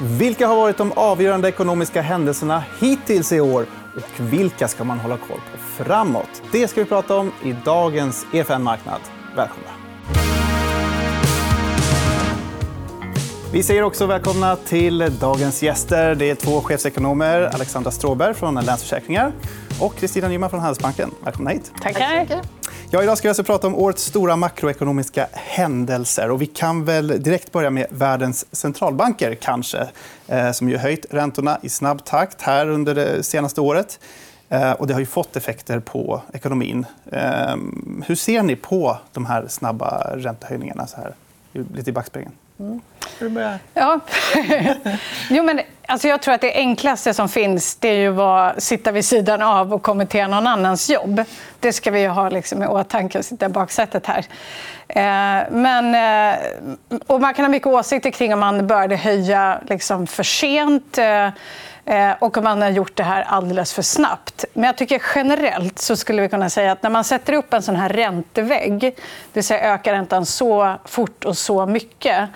Vilka har varit de avgörande ekonomiska händelserna hittills i år? Och vilka ska man hålla koll på framåt? Det ska vi prata om i dagens EFN Marknad. Välkomna! Vi säger också välkomna till dagens gäster. Det är två chefsekonomer, Alexandra Stråberg från Länsförsäkringar och Kristina Nyman från Handelsbanken. Välkomna hit. Tackar. Ja, idag ska vi alltså prata om årets stora makroekonomiska händelser. Och vi kan väl direkt börja med världens centralbanker, kanske eh, som ju höjt räntorna i snabb takt här under det senaste året. Eh, och det har ju fått effekter på ekonomin. Eh, hur ser ni på de här snabba räntehöjningarna så här, lite i backspegeln? Mm. Ja. jo, men, alltså, jag tror att det enklaste som finns det är ju att sitta vid sidan av och kommentera någon annans jobb. Det ska vi ha liksom, i åtanke, och sitta i baksätet här. Eh, men, eh, och man kan ha mycket åsikter kring om man började höja liksom, för sent. Eh, och om man har gjort det här alldeles för snabbt. Men jag tycker generellt så skulle vi kunna säga att när man sätter upp en sån här räntevägg, det vill säga ökar räntan så fort och så mycket,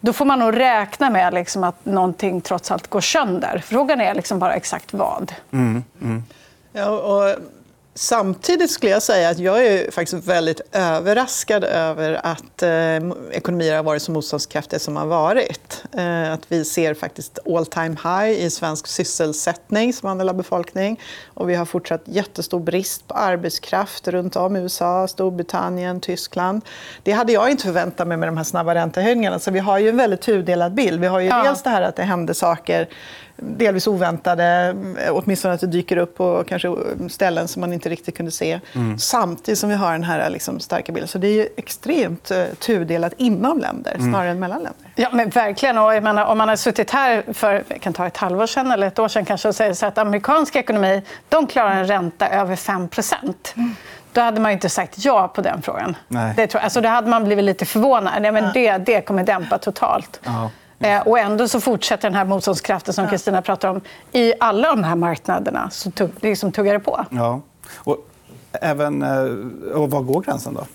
då får man nog räkna med liksom att någonting trots allt går sönder. Frågan är liksom bara exakt vad. Mm, mm. Ja, och Samtidigt skulle jag säga att jag är faktiskt väldigt överraskad över att eh, ekonomier har varit så motståndskraftiga som har varit. Eh, att vi ser faktiskt all time high i svensk sysselsättning som andel av befolkning. Och vi har fortsatt jättestor brist på arbetskraft runt om i USA, Storbritannien, Tyskland. Det hade jag inte förväntat mig med de här snabba räntehöjningarna. Så vi har ju en väldigt tudelad bild. Vi har ju ja. dels det här att det hände saker delvis oväntade, åtminstone att det dyker upp på kanske ställen som man inte riktigt kunde se. Mm. Samtidigt som vi har den här liksom starka bilden. Så det är ju extremt uh, tudelat inom länder mm. snarare än mellan länder. Ja, men verkligen. Och jag menar, om man har suttit här för jag kan ta ett halvår sedan eller ett år sedan kanske och säger så att amerikansk ekonomi de klarar en ränta över 5 mm. Då hade man inte sagt ja på den frågan. Nej. Det, tror, alltså, då hade man blivit lite förvånad. Nej, men det, det kommer dämpa totalt. Ja. Eh, och ändå så fortsätter den här motståndskraften som Kristina pratar om i alla de här marknaderna. Så tugg, liksom tuggar det på. Ja. Och, även, eh, och var går gränsen? då?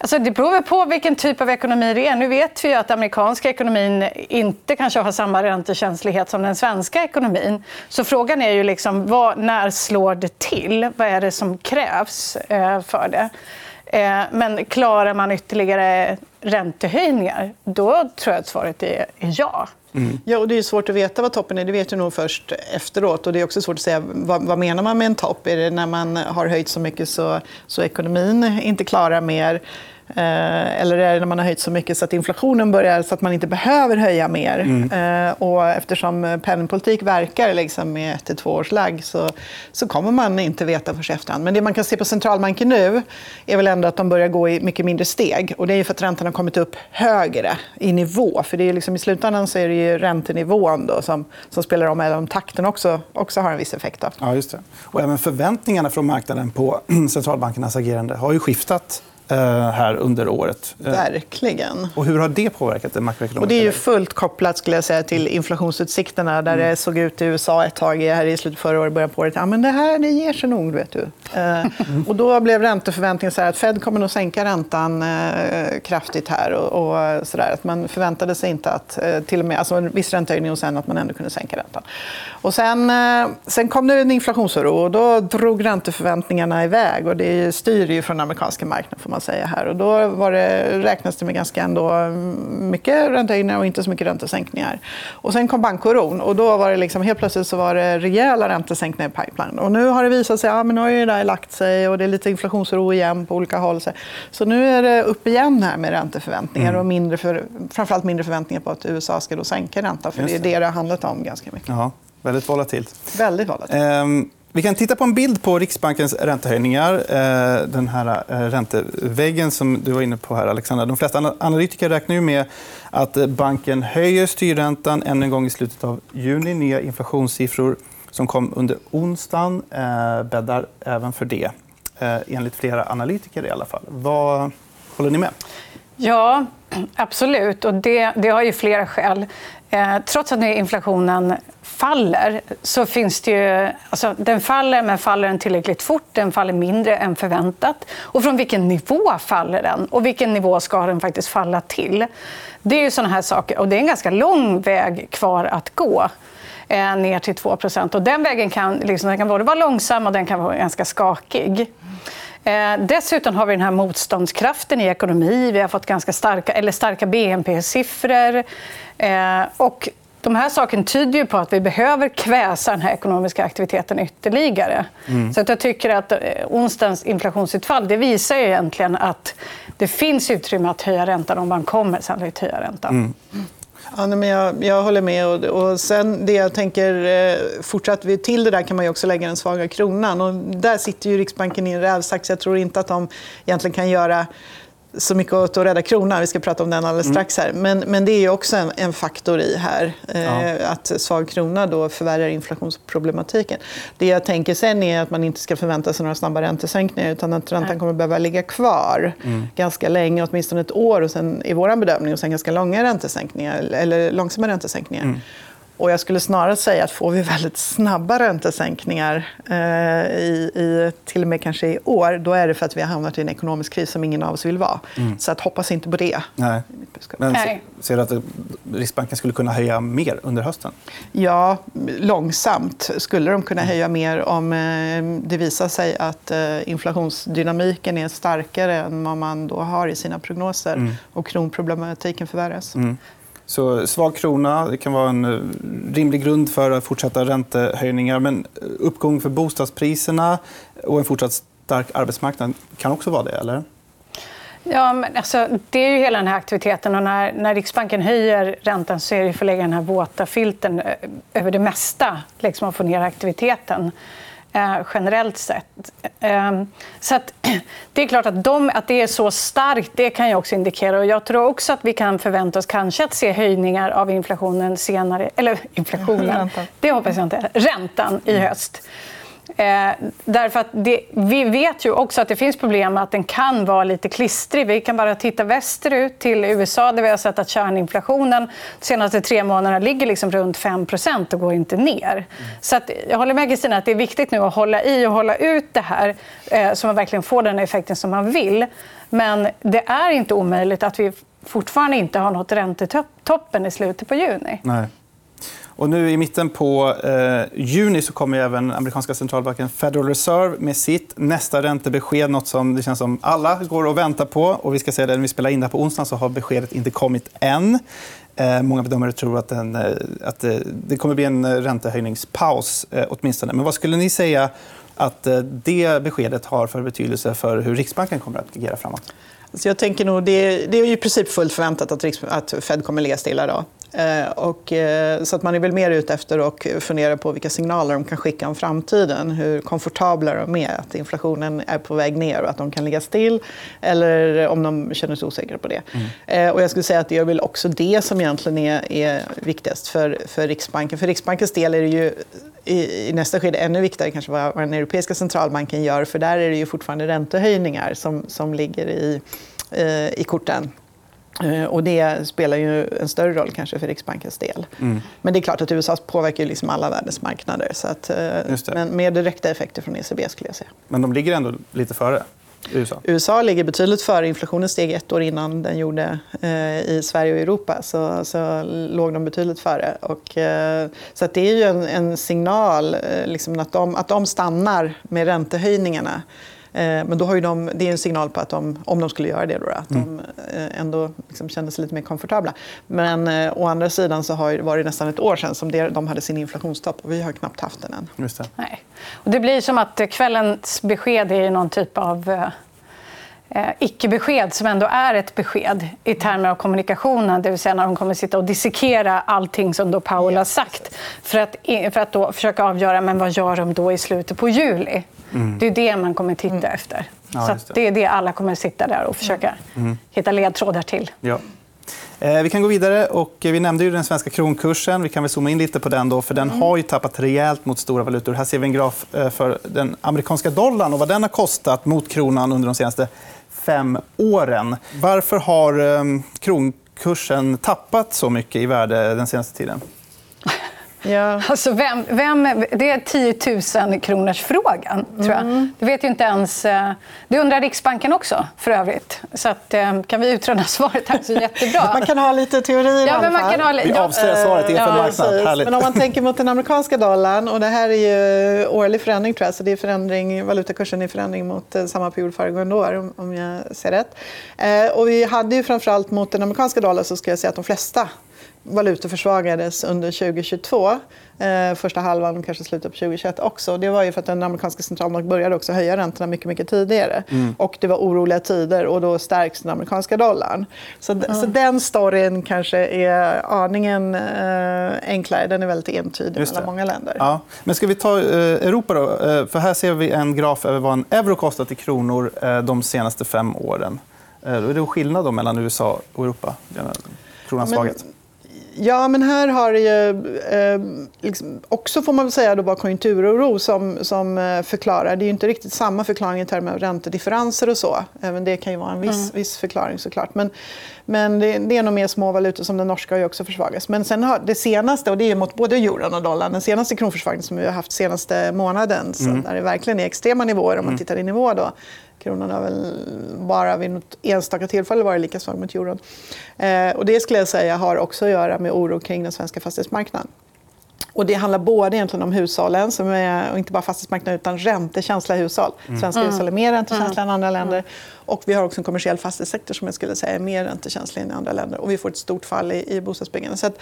Alltså, det beror på vilken typ av ekonomi det är. Nu vet vi att amerikanska ekonomin inte kanske har samma räntekänslighet som den svenska ekonomin. Så frågan är ju liksom, vad, när slår det till? Vad är det som krävs eh, för det? Eh, men klarar man ytterligare räntehöjningar, då tror jag att svaret är ja. Mm. Ja, och det är svårt att veta vad toppen är. Det vet du nog först efteråt. Och det är också svårt att säga vad, vad menar man med en topp. Är det när man har höjt så mycket så, så ekonomin inte klarar mer? Eh, eller är det när man har höjt så mycket så att inflationen börjar så att man inte behöver höja mer? Mm. Eh, och eftersom penningpolitik verkar liksom med ett till två års lag så, så kommer man inte veta först efterhand. Men det man kan se på centralbanken nu är väl ändå att de börjar gå i mycket mindre steg. Och det är för att räntan har kommit upp högre i nivå. För det är liksom, I slutändan så är det ju räntenivån då som, som spelar om, även om takten också, också har en viss effekt. Då. Ja, just det. Och även förväntningarna från marknaden på centralbankernas agerande har ju skiftat här under året. Eh, Verkligen. Och hur har det påverkat det makroekonomiska och Det är ju fullt kopplat skulle jag säga, till inflationsutsikterna. Där mm. det såg ut i USA ett tag här i slutet förra året, början på året. Ja, men det här det ger sig nog. Vet du. Mm. Och då blev ränteförväntningen så att Fed kommer nog sänka räntan kraftigt. här. Och, och så där. Att man förväntade sig inte att till och med, alltså en viss räntehöjning och sen att man ändå kunde sänka räntan. Och sen, sen kom det en inflationsoro och då drog ränteförväntningarna iväg. Och det styr ju från den amerikanska marknaden man säga här. Och då var det, räknas det med ganska ändå mycket räntehöjningar och inte så mycket räntesänkningar. Och sen kom bankoron och då var det liksom, helt plötsligt så var det rejäla räntesänkningar i pipeline. Och nu har det visat sig att ja, nu har det där lagt sig och det är lite inflationsoro igen på olika håll. Så nu är det upp igen här med ränteförväntningar mm. och mindre för, framförallt mindre förväntningar på att USA ska då sänka räntan. För det är det det har handlat om ganska mycket. Ja, väldigt volatilt. Väldigt volatilt. Ehm... Vi kan titta på en bild på Riksbankens räntehöjningar. Eh, den här eh, ränteväggen som du var inne på här, Alexandra. De flesta analytiker räknar ju med att banken höjer styrräntan än en gång i slutet av juni. Nya inflationssiffror som kom under onsdagen eh, bäddar även för det, enligt flera analytiker. i alla fall. Vad håller ni med? Ja, absolut. Och det, det har ju flera skäl. Eh, trots att inflationen faller så finns det ju... Alltså, den faller, men faller den tillräckligt fort? Den faller mindre än förväntat. Och från vilken nivå faller den? Och vilken nivå ska den faktiskt falla till? Det är ju såna här saker. Och det är en ganska lång väg kvar att gå eh, ner till 2 och Den vägen kan, liksom, den kan både vara långsam och den kan vara ganska skakig. Eh, dessutom har vi den här motståndskraften i ekonomi. Vi har fått ganska starka, eller starka BNP-siffror. Eh, och de här sakerna tyder på att vi behöver kväsa den här ekonomiska aktiviteten ytterligare. Mm. Så att jag tycker att eh, onsdagens inflationsutfall det visar egentligen att det finns utrymme att höja räntan om man kommer sannolikt höja räntan. Mm. Ja, men jag, jag håller med. Och, och sen det jag tänker, eh, fortsatt till det där kan man ju också lägga den svaga kronan. Och där sitter ju Riksbanken i en rävsax. Jag tror inte att de egentligen kan göra så mycket åt att rädda kronan. Vi ska prata om den alldeles mm. strax. här. Men, men det är också en, en faktor i här. Eh, ja. Att svag krona då förvärrar inflationsproblematiken. Det jag tänker sen är att man inte ska förvänta sig några snabba räntesänkningar utan att räntan kommer att behöva ligga kvar mm. ganska länge, åtminstone ett år och sen, i vår bedömning och sen ganska långa räntesänkningar, eller långsamma räntesänkningar. Mm. Och jag skulle snarare säga att får vi väldigt snabba räntesänkningar eh, i, i, till och med kanske i år, då är det för att vi har hamnat i en ekonomisk kris som ingen av oss vill vara. Mm. Så att hoppas inte på det. Nej. Men ser du att Riksbanken skulle kunna höja mer under hösten? Ja, långsamt skulle de kunna höja mer om eh, det visar sig att eh, inflationsdynamiken är starkare än vad man då har i sina prognoser mm. och kronproblematiken förvärras. Mm. Så svag krona det kan vara en eh, rimlig grund för fortsatta räntehöjningar. Men uppgång för bostadspriserna och en fortsatt stark arbetsmarknad kan också vara det, eller? Ja, men alltså, det är ju hela den här aktiviteten. Och när, när Riksbanken höjer räntan så är det för att lägga den här våta filten eh, över det mesta liksom, att få ner aktiviteten generellt sett. Eh, så att, det är klart att, de, att det är så starkt det kan jag också indikera. Och jag tror också att vi kan förvänta oss kanske att se höjningar av inflationen senare. Eller inflationen, det hoppas jag inte. Räntan i höst. Eh, därför att det, vi vet ju också att det finns problem med att den kan vara lite klistrig. Vi kan bara titta västerut till USA där vi har sett att kärninflationen de senaste tre månaderna ligger liksom runt 5% och går inte ner. Mm. Så att, jag håller med Kristina att det är viktigt nu att hålla i och hålla ut det här eh, så man verkligen får den effekten som man vill. Men det är inte omöjligt att vi fortfarande inte har nått räntetoppen i slutet på juni. Nej. Och nu I mitten på eh, juni så kommer även amerikanska centralbanken Federal Reserve med sitt nästa räntebesked. Något som det känns som alla går och väntar på. Och vi ska säga det, när vi spelar in det här på onsdag så har beskedet inte kommit än. Eh, många bedömare tror att, den, eh, att eh, det kommer bli en eh, räntehöjningspaus. Eh, åtminstone. Men vad skulle ni säga att det beskedet har för betydelse för hur Riksbanken kommer att agera framåt? Så jag tänker nog, det, det är i princip fullt förväntat att, att Fed kommer att ligga stilla. Då. Eh, och, eh, så att man är väl mer ute efter att fundera på vilka signaler de kan skicka om framtiden. Hur komfortabla de är att inflationen är på väg ner och att de kan ligga still. Eller om de känner sig osäkra på det. Mm. Eh, och jag skulle säga att det är väl också det som egentligen är, är viktigast för, för Riksbanken. För Riksbankens del är det ju i, nästa skede ännu viktigare kanske vad, vad den europeiska centralbanken gör. För där är det ju fortfarande räntehöjningar som, som ligger i, i korten. Eh, och det spelar ju en större roll kanske för Riksbankens del. Mm. Men det är klart att USA påverkar liksom alla världens marknader. Så att, eh, men med direkta effekter från ECB skulle jag säga. Men de ligger ändå lite före? USA. USA ligger betydligt före. Inflationen steg ett år innan den gjorde eh, i Sverige och Europa. Så, så låg de betydligt före. Och, eh, så att det är ju en, en signal eh, liksom att, de, att de stannar med räntehöjningarna. Eh, men då har de, det är en signal på att de, om de skulle göra det, då, att mm. de eh, ändå liksom kände sig lite mer komfortabla. Men eh, å andra sidan så har det varit nästan ett år sedan som de hade sin inflationstopp och vi har knappt haft den än. Just det. Nej. Och det blir som att kvällens besked är någon typ av eh, icke-besked som ändå är ett besked i termer av kommunikationen. Det vill säga när de kommer att sitta och dissekera allting som då Powell har sagt för att, för att då försöka avgöra men vad gör de då i slutet på juli. Mm. Det är det man kommer titta mm. efter. Ja, så det. är det alla kommer att sitta där och försöka mm. hitta ledtrådar till. Ja. Eh, vi kan gå vidare. Och vi nämnde ju den svenska kronkursen. Vi kan väl zooma in lite på den. Då, för Den mm. har ju tappat rejält mot stora valutor. Här ser vi en graf eh, för den amerikanska dollarn och vad den har kostat mot kronan under de senaste fem åren. Varför har ehm, kronkursen tappat så mycket i värde den senaste tiden? Ja. Alltså vem, vem, det är 10 000 kronors frågan tror jag. Mm. Det vet ju inte ens... Eh, det undrar Riksbanken också, för övrigt. Så att, eh, kan vi utröna svaret här så jättebra. man kan ha lite teorier ja, men man kan ha Vi avslöjar svaret i ja, marknad Men om man tänker mot den amerikanska dollarn, och det här är ju årlig förändring tror jag, så det är förändring, valutakursen är förändring mot eh, samma period föregående år, om jag ser rätt. Och vi hade ju framförallt mot den amerikanska dollarn så ska jag säga att de flesta valutor försvagades under 2022. Eh, första halvan, kanske slutet på 2021 också. Det var ju för att den amerikanska centralbanken började också höja räntorna mycket, mycket tidigare. Mm. Och det var oroliga tider och då stärks den amerikanska dollarn. Så, mm. så den storyn kanske är aningen eh, enklare. Den är väldigt entydig mellan många länder. Ja. Men ska vi ta eh, Europa då? Eh, för här ser vi en graf över vad en euro kostat i kronor eh, de senaste fem åren. Eh, är det skillnad då mellan USA och Europa? Kronans svaghet. Men Ja, men här har det ju eh, liksom, också får man väl säga då bara konjunkturoro som, som eh, förklarar. Det är inte riktigt samma förklaring i termer av räntedifferenser och så. Även det kan ju vara en viss, mm. viss förklaring såklart. Men, men det, det, är nog mer små valutor som den norska har också försvagats. Men sen har det senaste, och det är mot både euron och dollarn, den senaste kronförsvagningen som vi har haft senaste månaden, mm. där det verkligen är extrema nivåer om man mm. tittar i nivå då, Kronan har väl bara vid något enstaka tillfälle varit lika svag mot euron. Eh, och det skulle jag säga har också att göra med oro kring den svenska fastighetsmarknaden. Och det handlar både egentligen om hushållen, som är, och inte bara fastighetsmarknaden utan räntekänsliga hushåll. Mm. Svenska mm. hushåll är mer räntekänsliga mm. än andra länder. Och vi har också en kommersiell fastighetssektor som jag skulle säga är mer räntekänslig än andra länder. Och vi får ett stort fall i, i bostadsbyggandet. Så att,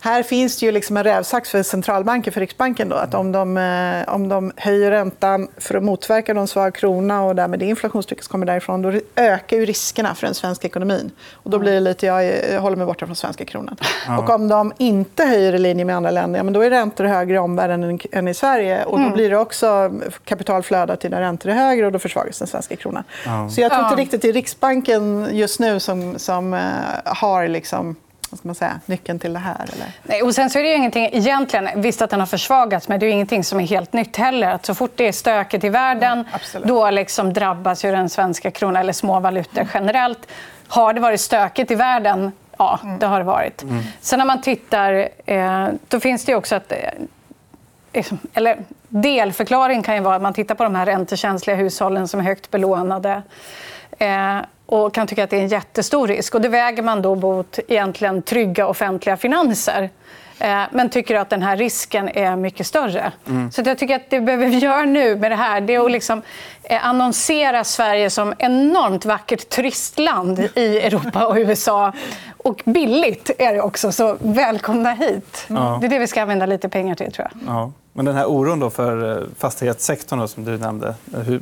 här finns det ju liksom en rävsax för centralbanken, för Riksbanken. Då, att om, de, eh, om de höjer räntan för att motverka en svag krona och därmed det inflationstrycket som kommer därifrån då ökar ju riskerna för den svenska ekonomin. Och då blir det lite, jag håller mig borta från svenska kronan. Ja. Och om de inte höjer i linje med andra länder ja, men då är räntor högre i omvärlden än i Sverige. Och då mm. blir det också kapitalflöde till där räntor är högre och då försvagas den svenska kronan. Ja. Så jag tror inte riktigt det är Riksbanken just nu som, som uh, har liksom vad ska man säga, nyckeln till det här? Eller? Nej, och sen så är det ju ingenting, egentligen, visst att den har försvagats, men det är ingenting som är helt nytt heller. Att så fort det är stökigt i världen, mm, då liksom drabbas ju den svenska kronan, eller små valutor mm. generellt. Har det varit stökigt i världen? Ja, mm. det har det varit. Mm. Sen när man tittar, eh, då finns det också att... Eh, eller delförklaring kan ju vara att man tittar på de här räntekänsliga hushållen som är högt belånade. Eh, och kan tycka att det är en jättestor risk. Och det väger man då mot egentligen trygga offentliga finanser. Eh, men tycker att den här risken är mycket större. Mm. Så jag tycker att det behöver vi göra nu med det här det är att liksom eh, annonsera Sverige som enormt vackert turistland i Europa och USA. Och billigt är det också, så välkomna hit. Mm. Det är det vi ska använda lite pengar till. tror jag. Ja. Men den här oron då för eh, fastighetssektorn då, som du nämnde. Hur,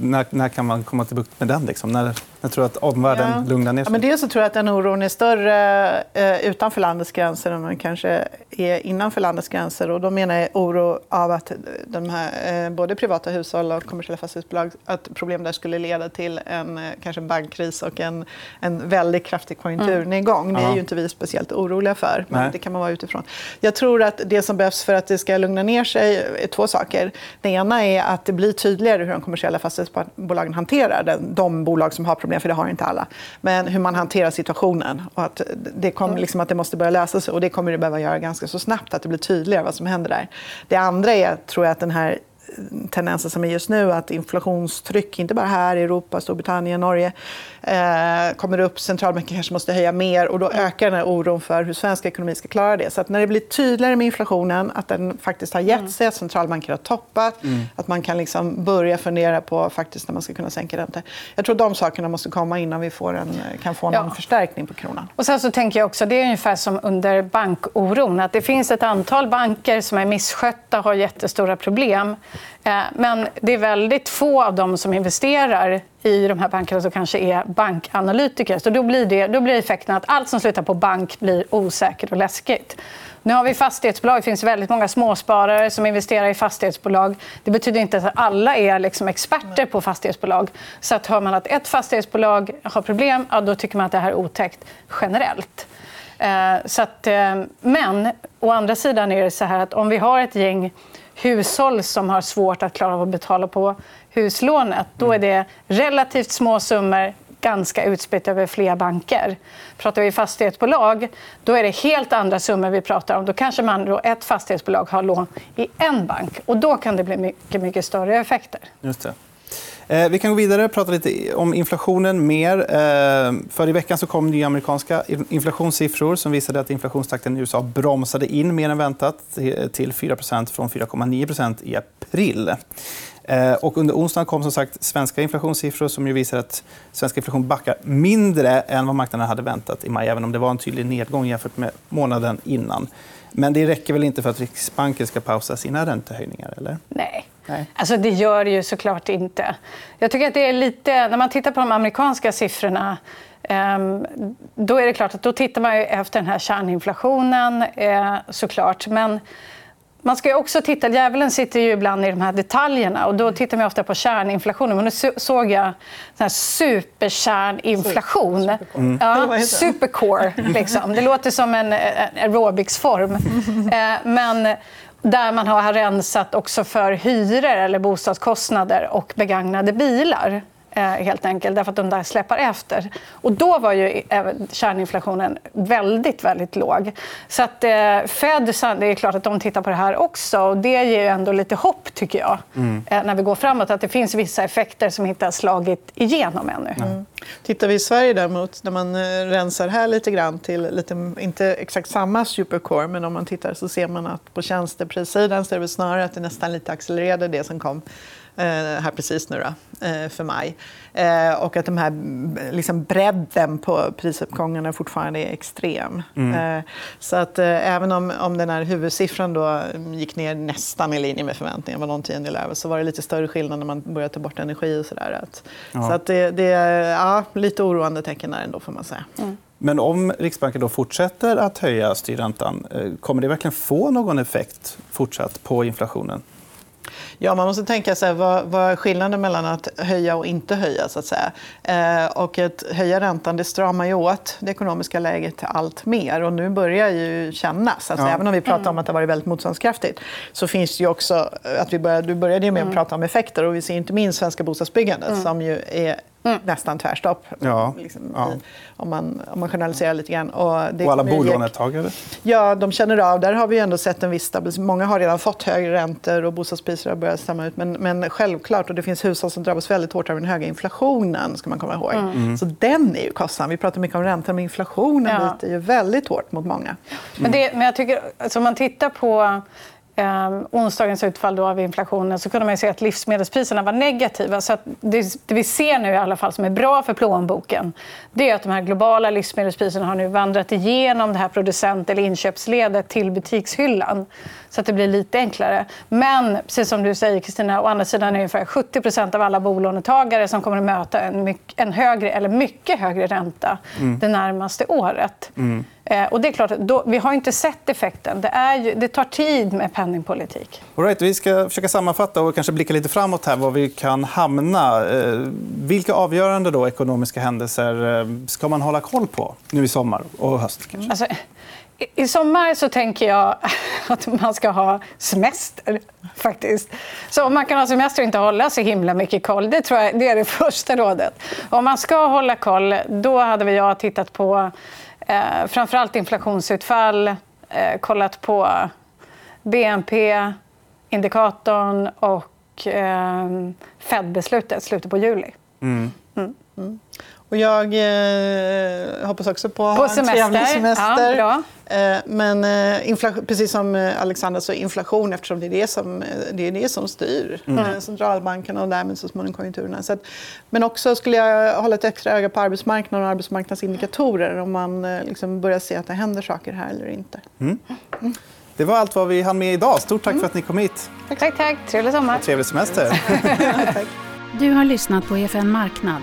när, när, kan man komma till bukt med den? Liksom? När, jag tror att omvärlden ja. lugnar ner sig. Ja, men dels så tror jag att den oron är större eh, utanför landets gränser än den kanske är innanför landets gränser. Och då menar jag oro av att de här, eh, både privata hushåll och kommersiella fastighetsbolag att problem där skulle leda till en, eh, kanske en bankkris och en, en väldigt kraftig konjunkturnedgång. Mm. Det är ju inte vi speciellt oroliga för, men Nej. det kan man vara utifrån. Jag tror att det som behövs för att det ska lugna ner sig är två saker. Det ena är att det blir tydligare hur de kommersiella fastighetsbolagen hanterar den, de bolag som har problem problem, för det har inte alla. Men hur man hanterar situationen. Och att det, kommer, liksom, att det måste börja lösa sig. Och det kommer det behöva göra ganska så snabbt, att det blir tydligare vad som händer där. Det andra är, tror jag, att den här tendensen som är just nu, att inflationstryck, inte bara här i Europa, Storbritannien, Norge, eh, kommer upp. Centralbanken kanske måste höja mer och då ökar den oron för hur svensk ekonomi ska klara det. Så när det blir tydligare med inflationen, att den faktiskt har gett mm. sig, att centralbanker har toppat, mm. att man kan liksom börja fundera på faktiskt när man ska kunna sänka räntor. Jag tror de sakerna måste komma innan vi får en, kan få någon ja. förstärkning på kronan. Och sen så tänker jag också, det är ungefär som under bankoron, att det finns ett antal banker som är misskötta, har jättestora problem. Eh, men det är väldigt få av dem som investerar i de här bankerna som kanske är bankanalytiker. Så då blir, det, då blir effekten att allt som slutar på bank blir osäkert och läskigt. Nu har vi fastighetsbolag. Det finns väldigt många småsparare som investerar i fastighetsbolag. Det betyder inte att alla är liksom experter på fastighetsbolag. Så att hör man att ett fastighetsbolag har problem, ja, då tycker man att det här är otäckt generellt. Eh, så att, eh, men å andra sidan är det så här att om vi har ett gäng hushåll som har svårt att klara av att betala på huslånet. Då är det relativt små summor ganska utspritt över flera banker. Pratar vi fastighetsbolag, då är det helt andra summor vi pratar om. Då kanske man då ett fastighetsbolag har lån i en bank. och Då kan det bli mycket, mycket större effekter. Just det. Eh, vi kan gå vidare och prata lite om inflationen mer. Eh, för I veckan så kom nya amerikanska inflationssiffror som visade att inflationstakten i USA bromsade in mer än väntat eh, till 4% från 4,9% i april. Och under onsdagen kom som sagt svenska inflationssiffror som ju visar att svensk inflation backar mindre än vad marknaden hade väntat i maj, även om det var en tydlig nedgång jämfört med månaden innan. Men det räcker väl inte för att Riksbanken ska pausa sina räntehöjningar? Eller? Nej. Nej. Alltså, det gör det ju såklart inte. Jag tycker att det är lite... När man tittar på de amerikanska siffrorna ehm, då är det klart att då tittar man efter den här kärninflationen, eh, såklart. Men man ska också titta, djävulen sitter ju ibland i de här detaljerna. och Då tittar man ofta på kärninflationen. Men nu såg jag sån superkärninflation. Mm. Ja, supercore. Liksom. Det låter som en aerobicsform. Eh, men där man har rensat också för hyror eller bostadskostnader och begagnade bilar. Eh, helt enkelt, därför att de där släpar efter. Och då var ju kärninflationen väldigt, väldigt låg. Så att eh, Fed, det är klart att de tittar på det här också. Och det ger ju ändå lite hopp, tycker jag, mm. Eh, när vi går framåt. Att det finns vissa effekter som inte har slagit igenom ännu. Mm. Tittar vi i Sverige däremot, när man rensar här lite grann till lite, inte exakt samma supercore, men om man tittar så ser man att på tjänsteprissidan så är det snarare att det nästan lite accelererade det som kom Eh, här precis nu då, eh, för maj. Eh, och att de här liksom bredden på prisuppgångarna fortfarande är extrem. Mm. Så att även om, om den här huvudsiffran då gick ner nästan i linje med förväntningarna, var någon tiondel över, så var det lite större skillnad när man började ta bort energi och sådär. Ja. Så att det, det är ja, lite oroande tecken där ändå får man säga. Mm. Men om Riksbanken då fortsätter att höja styrräntan, kommer det verkligen få någon effekt fortsatt på inflationen? Ja, man måste tänka sig vad, vad är skillnaden mellan att höja och inte höja. Så att säga. Eh, och att höja räntan det stramar ju åt det ekonomiska läget allt mer. Och nu börjar ju kännas. Alltså, ja. Även om vi pratar om att det har varit väldigt motståndskraftigt så finns det ju också... att vi började, du började ju med att mm. prata om effekter. och Vi ser inte minst svenska bostadsbyggandet mm. som ju är Mm. nästan tvärstopp. Ja. Liksom, ja. om, man, om man generaliserar lite grann. Och, det och alla bolånetagare? Ja, de känner av. Där har vi ändå sett en viss stabilisering. Många har redan fått högre räntor och bostadspriser har börjat stämma ut. Men, men självklart, och det finns hushåll som drabbas väldigt hårt av den höga inflationen. ska man komma ihåg. Mm. mm. Så den är ju kostsam. Vi pratar mycket om räntan, men inflationen ja. biter ju väldigt hårt mot många. Mm. Men, det, men jag tycker, alltså, om man tittar på eh, onsdagens utfall då av inflationen så kunde man se att livsmedelspriserna var negativa. Så det, det, vi ser nu i alla fall som är bra för plånboken det är att de här globala livsmedelspriserna har nu vandrat igenom det här producent eller inköpsledet till butikshyllan så att det blir lite enklare. Men precis som du säger, Kristina, å andra sidan är det ungefär 70% av alla bolånetagare som kommer att möta en, mycket, en högre eller mycket högre ränta mm. det närmaste året. Mm. Eh, och det är klart, då, vi har inte sett effekten. Det, är ju, det tar tid med penningpolitik. All right, vi ska försöka sammanfatta och kanske blicka lite framåt här var vi kan hamna. Eh, vilka avgörande då, ekonomiska händelser eh, ska man hålla koll på nu i sommar och höst? Kanske? Alltså, i sommar så tänker jag att man ska ha semester. faktiskt. Så om man kan ha semester och inte hålla så himla mycket koll, det, tror jag, det är det första rådet. Om man ska hålla koll, då hade vi jag tittat på eh, framförallt inflationsutfall, eh, kollat på BNP-indikatorn och eh, Fed-beslutet slutet på juli. Mm. Mm. Mm. Och jag eh, hoppas också på, på en trevlig semester. Ja, eh, men eh, precis som eh, Alexandra så inflation eftersom det är det som, det är det som styr mm. Centralbankerna och därmed så småningom konjunkturerna. Så att, men också skulle jag hålla ett extra öga på arbetsmarknaden och arbetsmarknadsindikatorer om man liksom börjar se att det händer saker här eller inte. Mm. Mm. Det var allt vad vi hann med idag. Stort tack för att ni kom hit. Tack, tack. tack. Trevlig sommar. Och trevlig semester. Du har lyssnat på EFN Marknad,